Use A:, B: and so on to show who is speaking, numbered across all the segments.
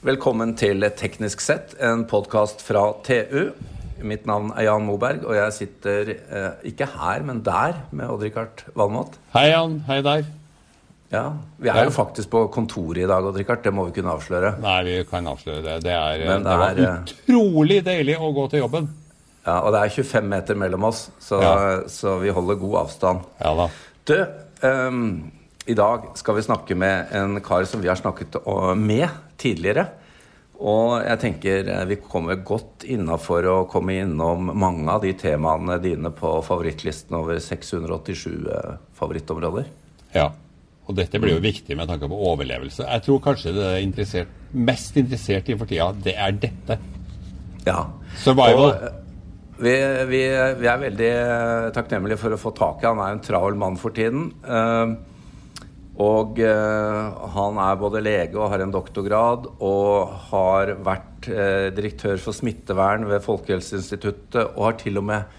A: Velkommen til Teknisk sett, en podkast fra TU. Mitt navn er Jan Moberg, og jeg sitter eh, ikke her, men der med Odd-Rikard Valmot.
B: Hei, Jan. Hei der.
A: Ja, Vi er jo faktisk på kontoret i dag, Odd-Rikard. Det må vi kunne avsløre.
B: Nei, vi kan avsløre det. Det, er, det,
A: det
B: var
A: er, eh,
B: utrolig deilig å gå til jobben.
A: Ja, Og det er 25 meter mellom oss, så,
B: Ja.
A: så vi holder god avstand.
B: Ja da.
A: Du, um, i dag skal vi snakke med en kar som vi har snakket med tidligere. Og jeg tenker eh, vi kommer godt innafor å komme innom mange av de temaene dine på favorittlisten over 687 eh, favorittområder.
B: Ja. Og dette blir jo viktig med tanke på overlevelse. Jeg tror kanskje det er interessert, mest interessert i for tida, det er dette.
A: Ja.
B: Survival.
A: Eh, vi, vi, vi er veldig takknemlige for å få tak i Han er en travel mann for tiden. Eh, og eh, han er både lege og har en doktorgrad og har vært eh, direktør for smittevern ved Folkehelseinstituttet og har til og med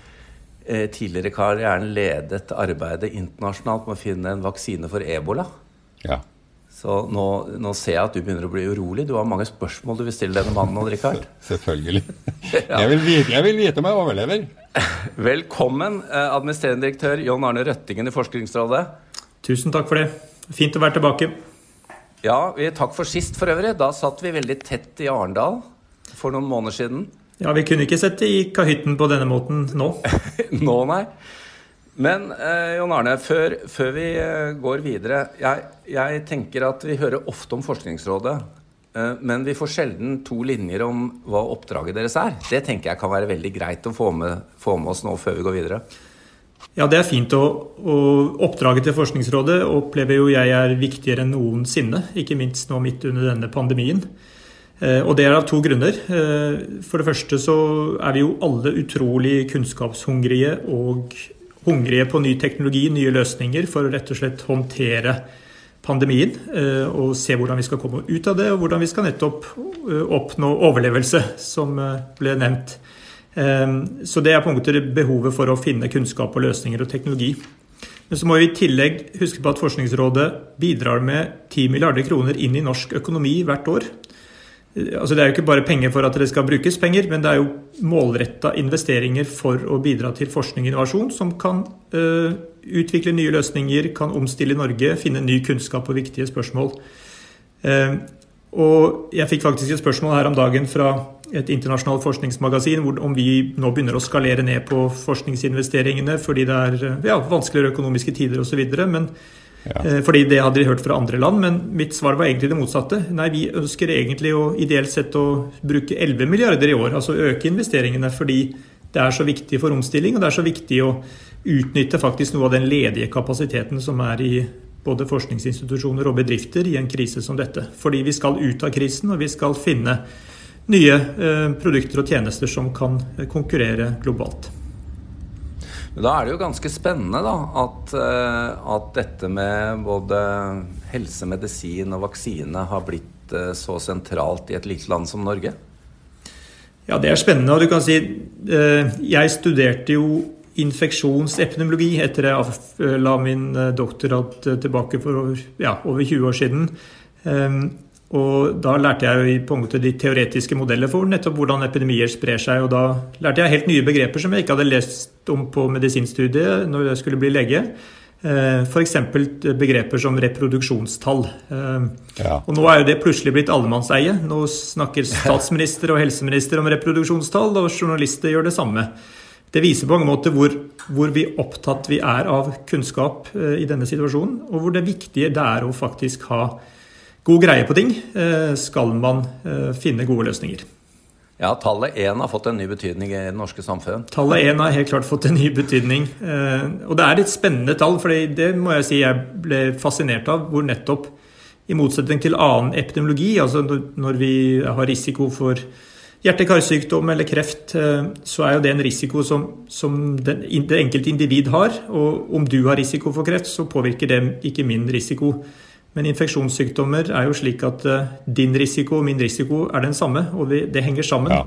A: eh, tidligere i karrieren ledet arbeidet internasjonalt med å finne en vaksine for ebola.
B: Ja.
A: Så nå, nå ser jeg at du begynner å bli urolig. Du har mange spørsmål du vil stille denne mannen. Odd Rikard.
B: Selvfølgelig. Jeg, vil vite, jeg vil vite om jeg overlever.
A: Velkommen, eh, administrerende direktør John Arne Røttingen i Forskningsrådet.
C: Tusen takk for det. Fint å være tilbake.
A: Ja, vi, takk for sist for øvrig. Da satt vi veldig tett i Arendal for noen måneder siden.
C: Ja, Vi kunne ikke sette i kahytten på denne måten nå.
A: Nå, nei. Men eh, Jon Arne, før, før vi eh, går videre jeg, jeg tenker at vi hører ofte om Forskningsrådet. eh, men vi får sjelden to linjer om hva oppdraget deres er. Det tenker jeg kan være veldig greit å få med, få med oss nå før vi går videre.
C: Ja, det er fint. Og, og oppdraget til Forskningsrådet opplever jo jeg er viktigere enn noensinne. Ikke minst nå midt under denne pandemien. Eh, Og det er av to grunner. Eh, For det første så er vi jo alle utrolig kunnskapshungrige og hungrige på ny teknologi, nye løsninger, for å rett og slett håndtere pandemien. eh, Og se hvordan vi skal komme ut av det, og hvordan vi skal nettopp oppnå overlevelse, som ble nevnt. Eh, Så det er på en måte behovet for å finne kunnskap og løsninger og teknologi. Men så må vi i tillegg huske på at Forskningsrådet bidrar med 10 milliarder kroner inn i norsk økonomi hvert år. Altså Det er jo ikke bare penger for at det skal brukes penger, men det er jo målretta investeringer for å bidra til forskning og innovasjon som kan uh, utvikle nye løsninger, kan omstille Norge, finne ny kunnskap på viktige spørsmål. Uh, og jeg fikk faktisk et spørsmål her om dagen fra et internasjonalt forskningsmagasin hvor, om vi nå begynner å skalere ned på forskningsinvesteringene fordi det er eh, ja, vanskeligere økonomiske tider osv.
B: Ja.
C: Eh, Fordi det hadde de hørt fra andre land, men mitt svar var egentlig det motsatte. Nei, vi ønsker egentlig å ideelt sett å bruke 11 milliarder i år, altså øke investeringene, fordi det er så viktig for omstilling, og det er så viktig å utnytte faktisk noe av den ledige kapasiteten som er i både forskningsinstitusjoner og bedrifter i en krise som dette. Fordi vi skal ut av krisen, og vi skal finne nye eh, produkter og tjenester som kan eh, konkurrere globalt.
A: Men da er det jo ganske spennende da, at, eh, at dette med både helse, medisin og vaksine har blitt så sentralt i et lite land som Norge.
C: Ja, det er spennende. Og du kan si Jeg studerte jo infeksjonsepidemiologi etter jeg la min doktorat doktorgrad tilbake for over, ja, over 20 år siden. Og da lærte jeg på en måte de teoretiske modeller for nettopp hvordan epidemier sprer seg. Og da lærte jeg helt nye begreper som jeg ikke hadde lest om på medisinstudiet når jeg skulle bli lege. F.eks. begreper som reproduksjonstall. Ehm,
B: Ja.
C: og nå er jo det plutselig blitt allemannseie. Nå snakker statsminister og helseminister om reproduksjonstall, og journalister gjør det samme. Det viser på mange måter hvor, hvor vi opptatt vi er av kunnskap eh, i denne situasjonen, og hvor det viktige det er å faktisk ha god greie på ting, eh, skal man eh, finne gode løsninger.
A: Ja, tallet én har fått en ny betydning i det norske samfunn.
C: Tallet én har helt klart fått en ny betydning. eh, Og det er et spennende tall, for det må jeg si jeg ble fascinert av. Hvor nettopp, i motsetning til annen epidemiologi, altså når- vi har risiko for hjerte-karsykdom eller kreft, så er jo det en risiko som, som den, det enkelte individ har. Og om du har risiko for kreft, så påvirker det ikke min risiko. Men infeksjonssykdommer er jo slik at eh, din risiko og min risiko er den samme, og det henger sammen.
B: Ja.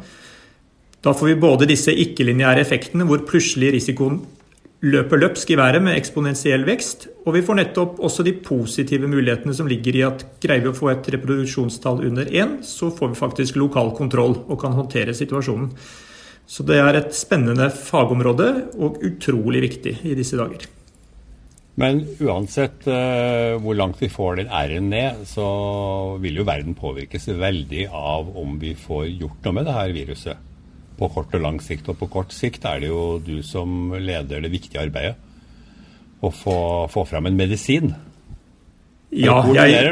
C: Da får vi både disse ikke-lineære effektene, hvor plutselig risikoen løper løpsk i været med eksponentiell vekst. Og vi får nettopp også de positive mulighetene som ligger i at greier vi å få et reproduksjonstall under én, så får vi faktisk lokal kontroll og kan håndtere situasjonen. Så det er et spennende fagområde og utrolig viktig i disse dager.
B: Men uansett uh, hvor langt vi får den R-en ned, så vil jo verden påvirkes veldig av om vi får gjort noe med det her viruset på kort og lang sikt. Og på kort sikt er det jo du som leder det viktige arbeidet. Å få, få fram en medisin.
C: Ja, jeg,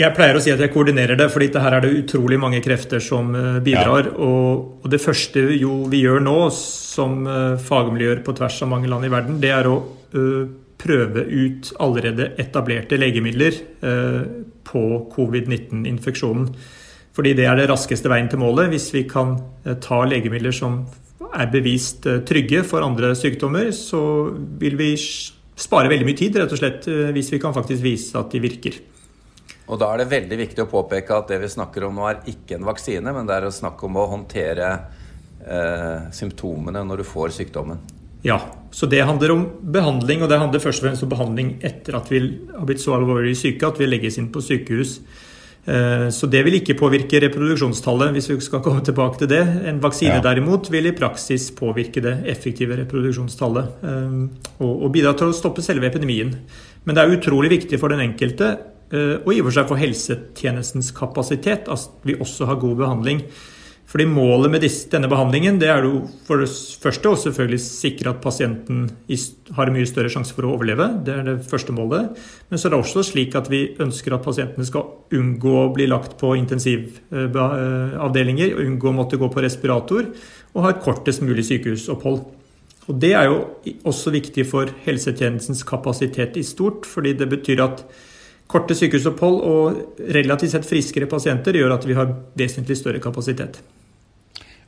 C: jeg, pleier å si at jeg koordinerer det, fordi her er det utrolig mange krefter som eh, bidrar. Ja. Og, og, det første jo vi gjør nå, som uh, fagmiljøer på tvers av mange land i verden, det er å uh, prøve ut allerede etablerte legemidler uh, på covid-19-infeksjonen. Fordi det er det raskeste veien til målet. Hvis vi kan eh, ta legemidler som er bevist eh, trygge for andre sykdommer, så vil vi spare veldig mye tid, rett og slett, eh, hvis vi kan faktisk vise at de virker.
A: Og Da er det veldig viktig å påpeke at det vi snakker om nå er ikke en vaksine, men det er å snakke om å håndtere eh, symptomene når du får sykdommen.
C: Ja, så det handler om behandling, og det handler først og fremst om behandling etter at vi har blitt så alvorlig syke at vi legges inn på sykehus. Eh, så det vil ikke påvirke reproduksjonstallet, hvis vi skal komme tilbake til det. En vaksine ja. derimot vil i praksis påvirke det effektive reproduksjonstallet eh, og bidra til å stoppe selve epidemien. Men det er utrolig viktig for den enkelte, eh, og i og for seg for helsetjenestens kapasitet, at vi også har god behandling. Fordi Målet med denne behandlingen det er jo for det første å selvfølgelig sikre at pasienten har mye større sjanse for å overleve. Det er det første målet. Men så er det også slik at vi ønsker at pasientene skal unngå å bli lagt på intensivavdelinger, unngå å måtte gå på respirator og ha et kortest mulig sykehusopphold. Og Det er jo også viktig for helsetjenestens kapasitet i stort, fordi det betyr at korte sykehusopphold og relativt sett friskere pasienter gjør at vi har vesentlig større kapasitet.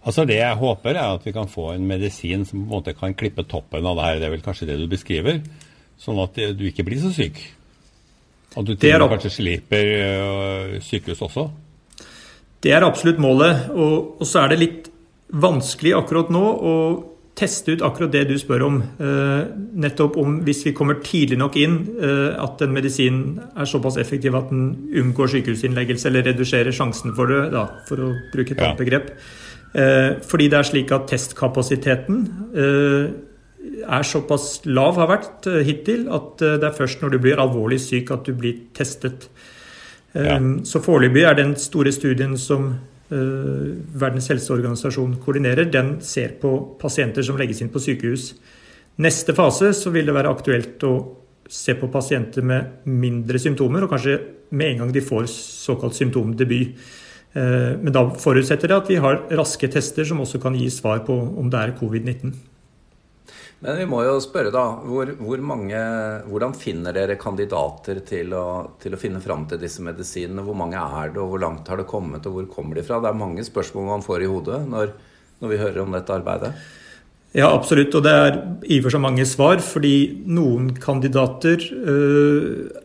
B: Altså Det jeg håper, er at vi kan få en medisin som på en måte kan klippe toppen av det her. Det er vel kanskje det du beskriver. Sånn at du ikke blir så syk. At du til og kanskje slipper øh, sykehus også.
C: Det er absolutt målet. Og, og, så er det litt vanskelig akkurat nå å teste ut akkurat det du spør om. Uh, nettopp om hvis vi kommer tidlig nok inn, uh, at en medisin er såpass effektiv at den unngår sykehusinnleggelse eller reduserer sjansen for det, da, for å bruke et annet begrep. Eh, fordi det er slik at testkapasiteten eh, er såpass lav, har vært eh, hittil, at det er først når du blir alvorlig syk at du blir testet. Ja. Så foreløpig er den store studien som Verdens helseorganisasjon koordinerer, den ser på pasienter som legges inn på sykehus. Neste fase så vil det være aktuelt å se på pasienter med mindre symptomer, og kanskje med en gang de får såkalt symptomdebut. Eh, men da forutsetter det at vi har raske tester som også kan gi svar på om det er covid-19.
A: Men vi må jo spørre, da. Hvor, hvor mange, hvordan finner dere kandidater til å, til å, finne fram til disse medisinene? Hvor mange er det, og hvor langt har det kommet, og hvor kommer de fra? Det er mange spørsmål man får i hodet når, når vi hører om dette arbeidet.
C: Ja, absolutt. Og det er i og for seg mange svar. Fordi noen kandidater øh,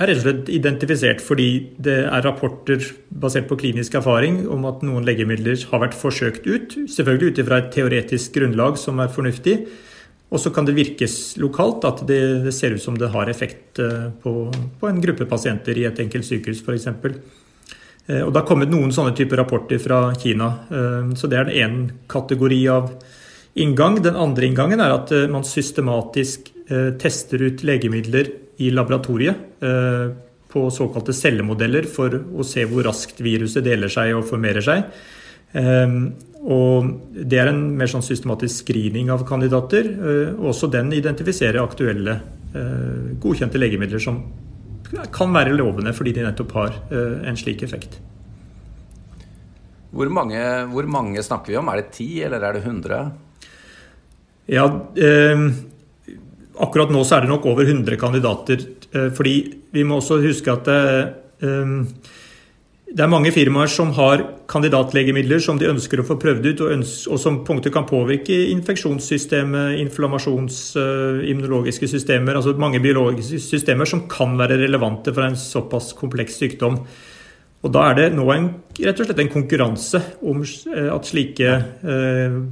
C: er rett og slett identifisert fordi det er rapporter basert på klinisk erfaring om at noen legemidler har vært forsøkt ut. Selvfølgelig ut ifra et teoretisk grunnlag som er fornuftig. Og så kan det virkes lokalt at det, ser ut som det har effekt eh, på, en gruppe pasienter i et enkelt sykehus f.eks. Eh, og det har kommet noen sånne typer rapporter fra Kina. Eh, så det er ene kategori av inngang. Den andre inngangen er at man systematisk tester ut legemidler i laboratoriet eh, på såkalte cellemodeller for å se hvor raskt viruset deler seg og formerer seg. Eh, og Det er en mer sånn systematisk screening av kandidater. og også den identifiserer aktuelle godkjente legemidler som kan være lovende fordi de nettopp har en slik effekt.
A: Hvor mange, hvor mange snakker vi om? Er det ti, eller er det 100?
C: Ja, eh, Akkurat nå så er det nok over 100 kandidater. Eh, fordi vi må også huske at det, eh, det er mange firmaer som har kandidatlegemidler som de ønsker å få prøvd ut, og, og som punkter kan påvirke infeksjonssystemet, inflammasjons-, uh, immunologiske systemer, altså mange biologiske systemer som kan være relevante for en såpass kompleks sykdom. Og Da er det nå en, rett og slett en konkurranse om at slike uh,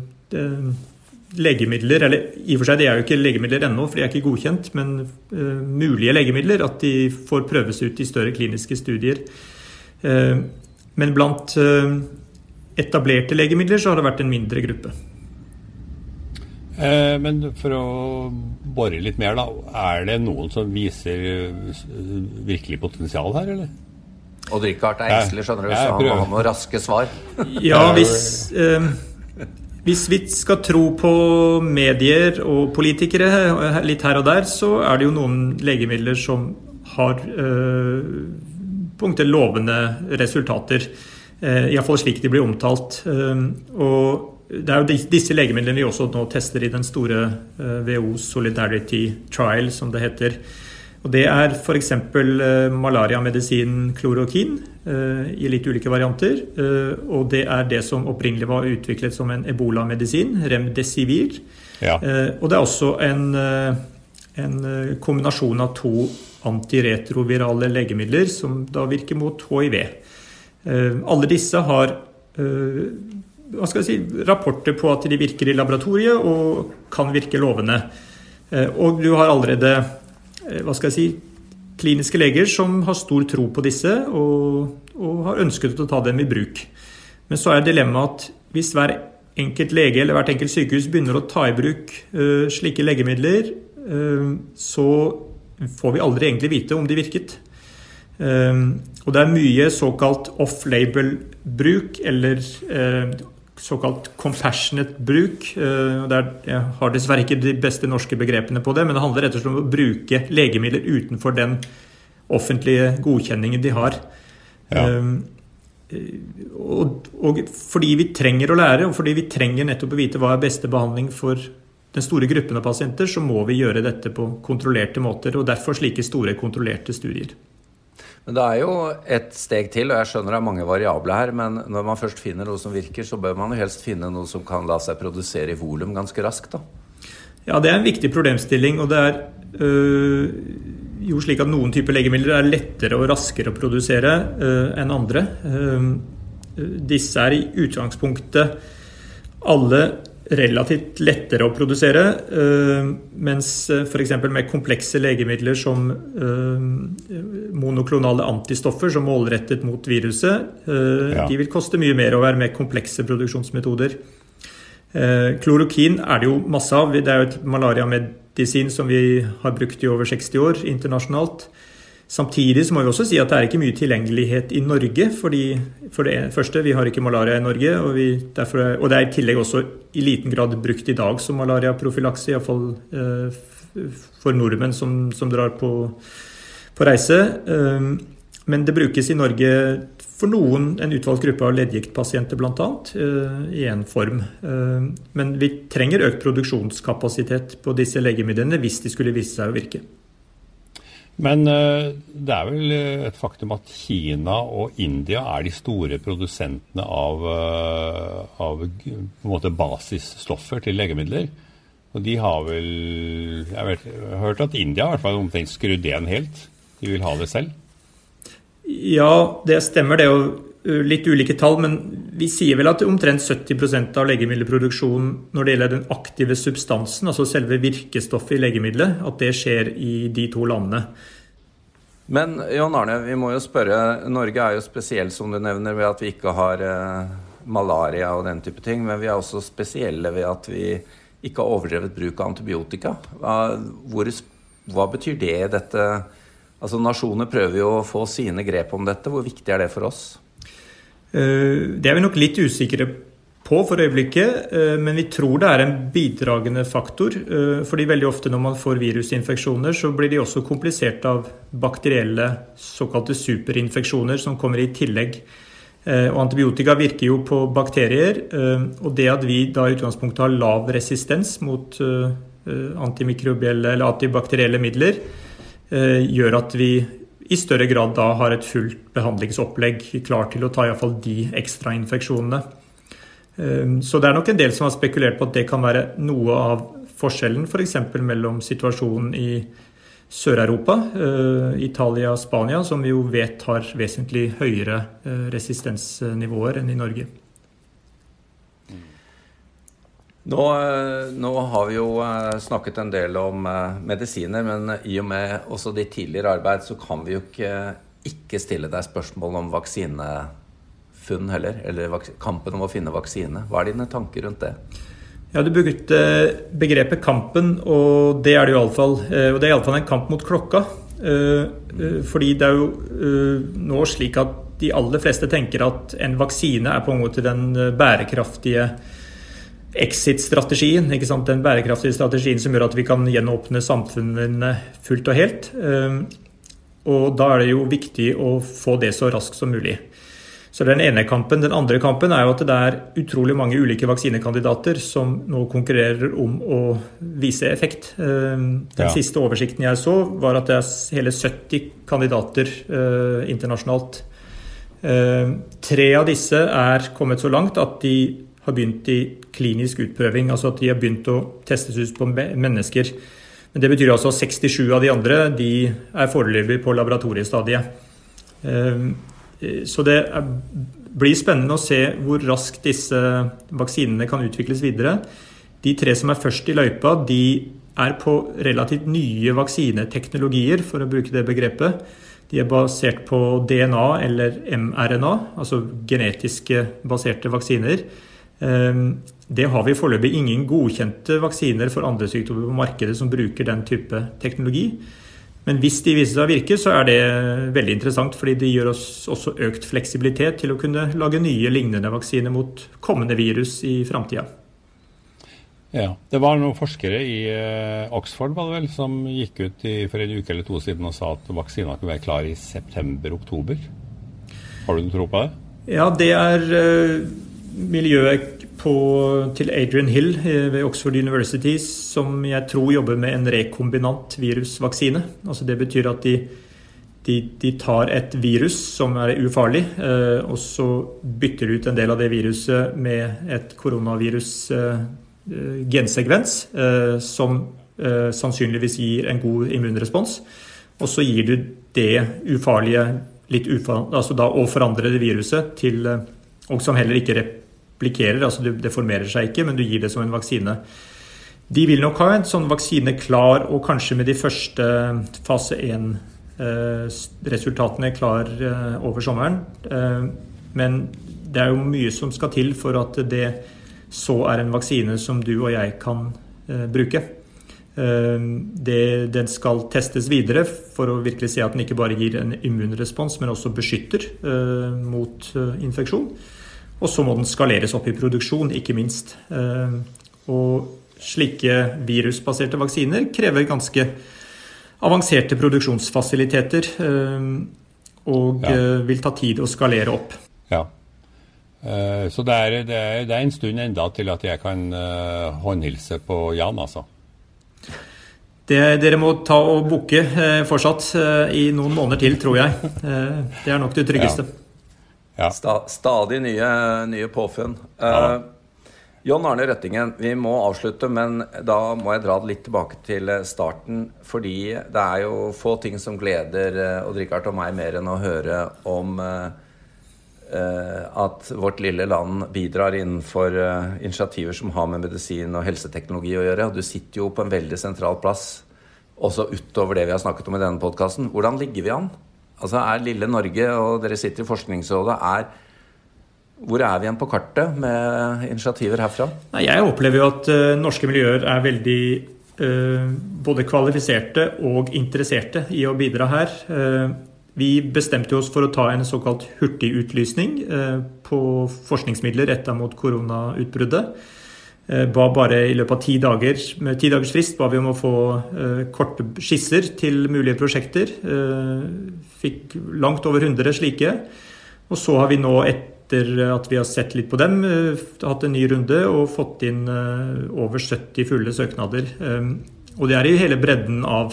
C: legemidler, eller i og for seg de er jo ikke legemidler ennå, for de er ikke godkjent, men uh, mulige legemidler, at de får prøves ut i større kliniske studier. Uh, men blant uh, etablerte legemidler så har det vært en mindre gruppe.
B: Men for å bore litt mer, da. Er det noen som viser virkelig potensial her, eller?
A: Odd Rikard er engstelig, skjønner du, så han må ha noen raske svar.
C: ja, hvis... Hvis vi skal tro på medier og politikere litt her og der, så er det jo noen legemidler som har øh, på en lovende resultater. Eh, Iallfall slik de blir omtalt. Eh, og det er jo disse legemidlene vi også nå tester i den store eh, WHO Solidarity Trial, som det heter. Og Det er f.eks. malariamedisin malariamedisinen klorokin uh, i litt ulike varianter. Uh, og det er det som opprinnelig var utviklet som en ebolamedisin, remdesivir. Ja. Og det er også en, en kombinasjon av to antiretrovirale legemidler som da virker mot hiv. alle disse har hva skal jeg si, rapporter på at de virker i laboratoriet og kan virke lovende. og du har allerede Eh, hva skal jeg si, kliniske leger som har stor tro på disse og, og har ønsket å ta dem i bruk. Men så er dilemmaet at hvis hver enkelt lege eller hvert enkelt sykehus begynner å ta i bruk uh, slike legemidler, uh, så får vi aldri egentlig vite om de virket. Uh, og det er mye såkalt off-label-bruk, eller såkalt compassionate bruk. Eh, der, jeg har dessverre ikke de beste norske begrepene på det, men det handler rett og slett om å bruke legemidler utenfor den offentlige godkjenningen de har. Ja. Og, og, fordi vi trenger å lære, og fordi vi trenger nettopp å vite hva er beste behandling for den store gruppen av pasienter, så må vi gjøre dette på kontrollerte måter. Og derfor slike store kontrollerte studier.
A: Men det er jo et steg til, og jeg skjønner det er mange variabler her, men når man først finner noe som virker, så bør man jo helst finne noe som kan la seg produsere i volum ganske raskt, da.
C: Ja, det er en viktig problemstilling, og det er øh, jo slik at noen typer legemidler er lettere og raskere å produsere øh, enn andre. Øh, disse er i utgangspunktet alle relativt lettere å produsere. Øh, mens øh, f.eks. med komplekse legemidler som øh, monoklonale antistoffer som målrettet mot viruset, ja. de vil koste mye mer å være med komplekse produksjonsmetoder. Klorokin er det jo masse av. Det er jo et malariamedisin som vi har brukt i over 60 år internasjonalt. Samtidig så må vi også si at det er ikke mye tilgjengelighet i Norge. fordi For det første, vi har ikke malaria i Norge. Og, vi, derfor, og det er i tillegg også i liten grad brukt i dag som malariaprofylakse. Iallfall eh, for nordmenn som, som drar på, på reise. Eh, men det brukes i Norge for noen, en utvalgt gruppe av leddgiktpasienter bl.a. Eh, i én form. Eh, men vi trenger økt produksjonskapasitet på disse legemidlene hvis de skulle vise seg å virke.
B: Men uh, det er vel eh, et faktum at Kina og India er de store produsentene av, på av måte, basisstoffer til legemidler. Og de har vel Jeg, vet, jeg har hørt at India har hvert omtrent skrudd igjen helt. De vil ha det selv.
C: Ja, det stemmer. Det jo litt ulike tall, men vi sier vel at omtrent 70% av legemiddelproduksjonen når det gjelder den aktive substansen, altså selve virkestoffet i legemiddelet, at det skjer i de to landene.
A: Men Jon Arne, vi må jo spørre. Norge er jo spesiell som du nevner ved at vi ikke har eh, malaria og den type ting. Men vi er også spesielle ved at vi ikke har overdrevet bruk av antibiotika. Hvor, hva betyr det, i dette? Altså Nasjoner prøver jo å få sine grep om dette. Hvor viktig er det for oss?
C: Eh, det er vi nok litt usikre på for øyeblikket, eh, men vi tror det er en bidragende faktor. Eh, fordi veldig ofte når man får virusinfeksjoner, så blir de også komplisert av bakterielle såkalte superinfeksjoner som kommer i tillegg. Og antibiotika virker jo på bakterier. Og det at vi da i utgangspunktet har lav resistens mot antimikrobielle eller antibakterielle midler, gjør at vi i større grad da har et fullt behandlingsopplegg klar til å ta iallfall de ekstrainfeksjonene. infeksjonene. så det er nok en del som har spekulert på at det kan være noe av forskjellen f.eks. For mellom situasjonen i Sør-Europa, eh, Italia og Spania, som vi jo vet har vesentlig høyere eh, resistensnivåer enn i Norge.
A: Nå, nå, har vi jo snakket en del om medisiner, men i og med også ditt tidligere arbeid, så kan vi jo ikke, ikke stille deg spørsmål om vaksinefunn heller. Eller kampen om å finne vaksine. Hva er dine tanker rundt det?
C: Ja, Du brukte begrepet 'kampen', og det er det jo iallfall. Eh, og det er iallfall en kamp mot klokka. Eh, eh, fordi det er jo nå slik at de aller fleste tenker at en vaksine er på en måte den bærekraftige exit-strategien. Den bærekraftige strategien som gjør at vi kan gjenåpne samfunnene fullt og helt. Og da er det jo viktig å få det så raskt som mulig. Så den ene kampen. Den andre kampen er jo at det er utrolig mange ulike vaksinekandidater som nå konkurrerer om å vise effekt. Ehm, den ja. siste oversikten jeg så, var at det er hele 70 kandidater uh, internasjonalt. Uh, tre av disse er kommet så langt at de har begynt i klinisk utprøving. Altså at de har begynt å testes ut på mennesker. Men det betyr altså at 67 av de andre de er foreløpig på laboratoriestadiet. Uh, Eh, så det blir spennende å se hvor raskt disse vaksinene kan utvikles videre. De tre som er først i løypa, de er på relativt nye vaksineteknologier, for å bruke det begrepet. De er basert på DNA eller mRNA, altså genetiske baserte vaksiner. Ehm, det har vi foreløpig ingen godkjente vaksiner for andre sykdommer på markedet som bruker den type teknologi. Men hvis de viser seg å virke, så er det veldig interessant, fordi det gjør oss også økt fleksibilitet til å kunne lage nye lignende vaksiner mot kommende virus i framtida.
B: Ja, Det var noen forskere i eh, Oxford var det vel, som gikk ut i, for en uke eller to siden og sa at vaksina kunne være klar i september-oktober. Har du noen tro på det?
C: Ja, det er uh, miljøet på, til Adrian Hill eh, ved Oxford University, som jeg tror jobber med en rekombinant virusvaksine. Altså det betyr at de, de, de, tar et virus som er ufarlig, eh, og så bytter ut en del av det viruset med et koronavirus eh, gensekvens som sannsynligvis gir en god immunrespons. Og så gir du det ufarlige, litt ufarlige, altså da å forandre det viruset til og som heller ikke replikerer, altså det formerer seg ikke, men du gir det som en vaksine. De vil nok ha en sånn vaksine klar, og kanskje med de første fase 1-resultatene eh, klar eh, over sommeren. Eh, men det er jo mye som skal til for at det så er en vaksine som du og jeg kan bruke. Det, den skal testes videre for å virkelig se at den ikke bare gir en immunrespons, men også beskytter mot infeksjon. Og så må den skaleres opp i produksjon, ikke minst. Eh, og slike virusbaserte vaksiner krever ganske avanserte produksjonsfasiliteter. Eh, og ja. Eh, vil ta tid å skalere opp.
B: Ja. Så det er, det er, det er en stund enda til at jeg kan håndhilse på Jan, altså.
C: Det, dere må ta og booke fortsatt i noen måneder til, tror jeg. det er nok det tryggeste. Ja.
A: Ja. Sta, stadig nye, nye påfunn. Ja. Uh, John Arne Røttingen, vi må avslutte, men da må jeg dra det litt tilbake til eh, starten. Fordi det er jo få ting som gleder uh, Odd-Rikard og meg mer enn å høre om uh, at vårt lille land bidrar innenfor initiativer som har med medisin og helseteknologi å gjøre. Du sitter jo på en veldig sentral plass, også utover det vi har snakket om i denne podkasten. Hvordan ligger vi an? Altså er lille Norge, og dere sitter i Forskningsrådet, er hvor er vi igjen på kartet med initiativer herfra?
C: Jeg opplever jo at uh, norske miljøer er veldig uh, både kvalifiserte og interesserte i å bidra her. Uh, vi bestemte oss for å ta en såkalt hurtigutlysning på forskningsmidler retta mot koronautbruddet. Eh, ba bare i løpet av ti dager med ti dagers frist ba vi om å få uh, korte skisser til mulige prosjekter. Uh, fikk langt over 100 slike. Og så har vi nå, etter at vi har sett litt på dem, hatt en ny runde og fått inn over 70 fulle søknader. og det er i hele bredden av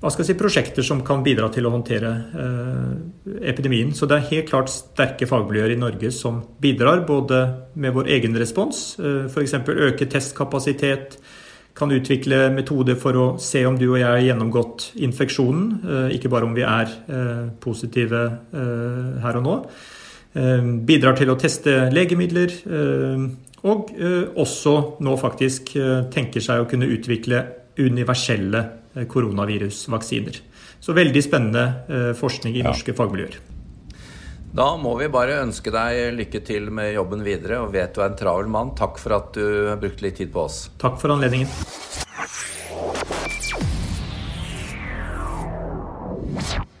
C: hva skal jeg si, prosjekter som kan bidra til å håndtere eh, epidemien. Så det er helt klart sterke fagmiljøer i Norge som bidrar, både med vår egen respons, eh, f.eks. øke testkapasitet, kan utvikle metoder for å se om du og jeg har gjennomgått infeksjonen, eh, ikke bare om vi er eh, positive her og nå. Bidrar til å teste legemidler. Og også nå faktisk tenker seg å kunne utvikle universelle Eh, koronavirusvaksiner. Så veldig spennende eh, forskning i norske ja. fagmiljøer.
A: Da må vi bare ønske deg lykke til med jobben videre, og vet du er en travel mann. Takk for at du brukte litt tid på oss.
C: Takk for anledningen. you